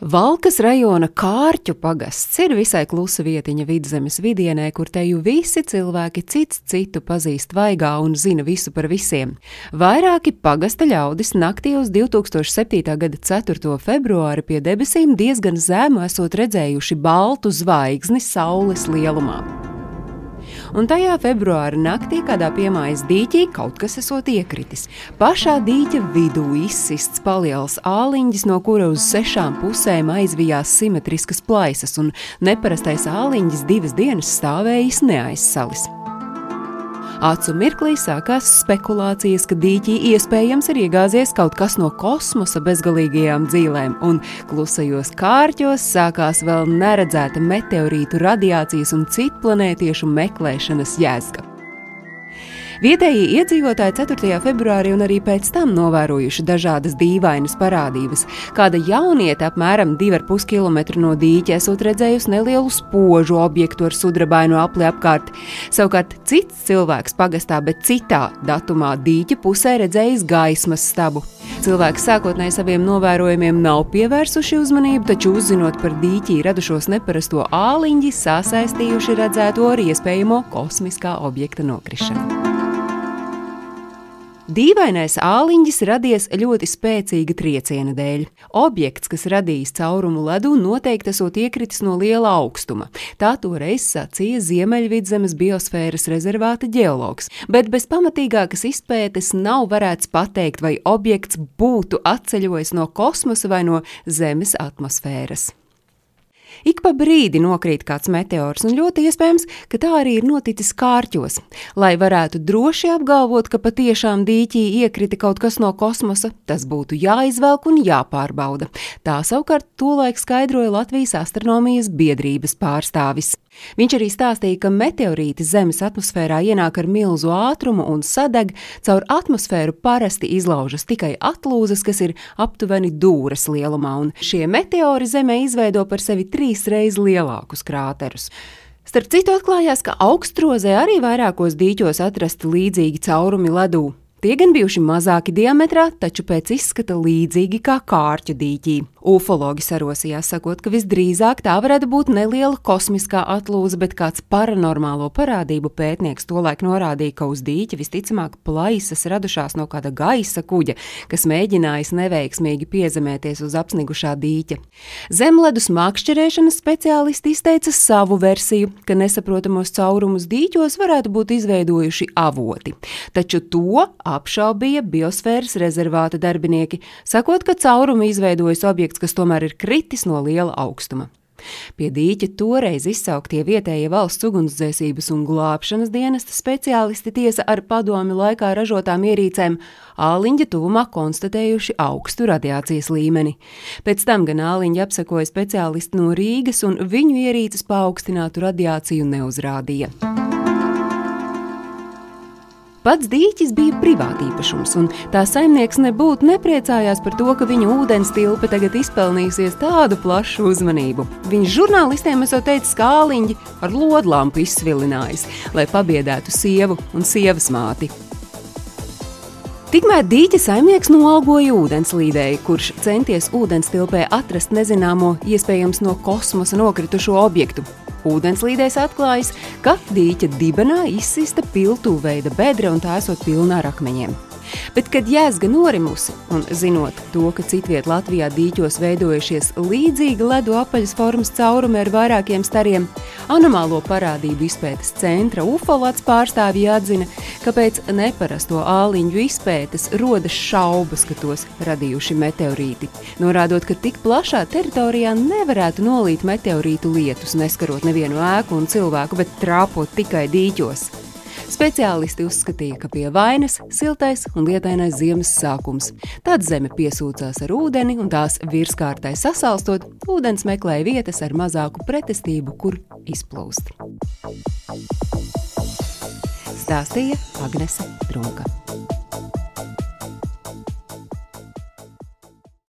Valkas rajona Kārķu pagasts ir visai klusa vietiņa vidzemes vidienē, kur teju visi cilvēki cits citu pazīst vaigā un zina visu par visiem. Vairāki pagasta ļaudis naktī uz 2007. gada 4. februāri pie debesīm diezgan zēmu esot redzējuši baltu zvaigzni saules lielumā un tajā februāra naktī kādā piemājas dīķī kaut kas esot iekritis. Pašā dīķa vidū izsists paliels āliņģis, no kura uz sešām pusēm aizvijās simetriskas plaisas, un neparastais āliņģis divas dienas stāvējis neaizsalis. Acu mirklī sākās spekulācijas, ka dīķī iespējams ir iegāzies kaut kas no kosmosa bezgalīgajām dzīvēm, un klusajos kārķos sākās vēl neredzēta meteorītu radiācijas un citplanētiešu meklēšanas jēzga. Vietējie iedzīvotāji 4. februārī un arī pēc tam novērojuši dažādas dīvainas parādības. Kāda jaunieta apmēram 2,5 km no dīķa esot redzējusi nelielu spožu objektu ar sudrabainu apli apkārt. Savukārt cits cilvēks pagastā, bet citā datumā dīķa pusē redzējis gaismas stabu. Cilvēki sākotnēji saviem novērojumiem nav pievērsuši uzmanību, taču uzzinot par dīķī radušos neparasto āliņģi, sasaistījuši redzēto ar iespējamo kosmiskā objekta nokrišanu. Dīvainais āliņģis radies ļoti spēcīga trieciena dēļ. Objekts, kas radījis caurumu ledu, noteikti esot iekritis no liela augstuma. Tā toreiz sacīja Ziemeļvidzemes biosfēras rezervāta ģeologs, bet bez pamatīgākas izpētes nav varēts pateikt, vai objekts būtu atceļojis no kosmosa vai no Zemes atmosfēras. Ik pa brīdi nokrīt kāds meteors, un ļoti iespējams, ka tā arī ir noticis kārķos. Lai varētu droši apgalvot, ka patiešām dīķī iekrita kaut kas no kosmosa, tas būtu jāizvelk un jāpārbauda. Tā savukārt tolaik skaidroja Latvijas astronomijas biedrības pārstāvis. Viņš arī stāstīja, ka meteorīti Zemes atmosfērā ienāk ar milzu ātrumu un sadeg, caur atmosfēru parasti izlaužas tikai atlūzas, kas ir aptuveni dūres lielumā, un šie meteori Zemē izveido par sevi trīs reizes lielākus krāterus. Starp citu, atklājās, ka augstrozē arī vairākos dīķos atrasti līdzīgi caurumi ledū. Tie gan bijuši mazāki diametrā, taču pēc izskata līdzīgi kā kārķu dīķī. Ufologi sarosījās, sakot, ka visdrīzāk tā varētu būt neliela kosmiskā atlūze, bet kāds paranormālo parādību pētnieks tolaik norādīja, ka uz dīķa visticamāk plaisas radušās no kāda gaisa kuģa, kas mēģinājis neveiksmīgi piezemēties uz apsnigušā dīķa. Zemledus mākšķerēšanas speciālisti izteica savu versiju, ka nesaprotamos caurumus dīķos varētu būt izveidojuši avoti, taču to apšaubīja biosfēras rezervāta darbinieki, sakot, ka caurumu izveidojas objekts kas tomēr ir kritis no liela augstuma. Pie dīķa toreiz izsauktie vietējie valsts ugunsdzēsības un glābšanas dienesta speciālisti tiesa ar padomi laikā ražotām ierīcēm āliņa tuvumā konstatējuši augstu radiācijas līmeni. Pēc tam gan āliņa apsekoja speciālisti no Rīgas un viņu ierīces paaugstinātu radiāciju neuzrādīja. Pats dīķis bija privātīpašums, un tā saimnieks nebūtu nepriecājās par to, ka viņa ūdens tilpe tagad izpelnījusies tādu plašu uzmanību. Viņš žurnālistiem esot teicis, ka āliņģi ar lodlampu izsvilinājis, lai pabiedētu sievu un sievas māti. Tikmēr dīķa saimnieks noalgoja ūdenslīdēju, kurš centies ūdenstilpē atrast nezināmo, iespējams no kosmosa nokritušo objektu. Ūdenslīdēs atklājas, ka dīķa dibenā izsista piltūveida bedra un tā esot pilna ar akmeņiem. Bet, kad jēzga norimusi, un zinot to, ka citviet Latvijā dīķos veidojušies līdzīgi ledu apaļas formas caurumi ar vairākiem stariem, anomālo parādību izpētes centra ufolāts pārstāvji atzina, ka pēc neparasto āliņu izpētes rodas šaubas, ka tos radījuši meteorīti, norādot, ka tik plašā teritorijā nevarētu nolīt meteorītu lietus, neskarot nevienu ēku un cilvēku, bet trāpot tikai dīķos. Speciālisti uzskatīja, ka pie vainas siltais un lietainais ziemas sākums. Tad zeme piesūcās ar ūdeni un tās virskārtai sasalstot, ūdens meklēja vietas ar mazāku pretestību, kur izplūst. Stāstīja Agnese Trunka.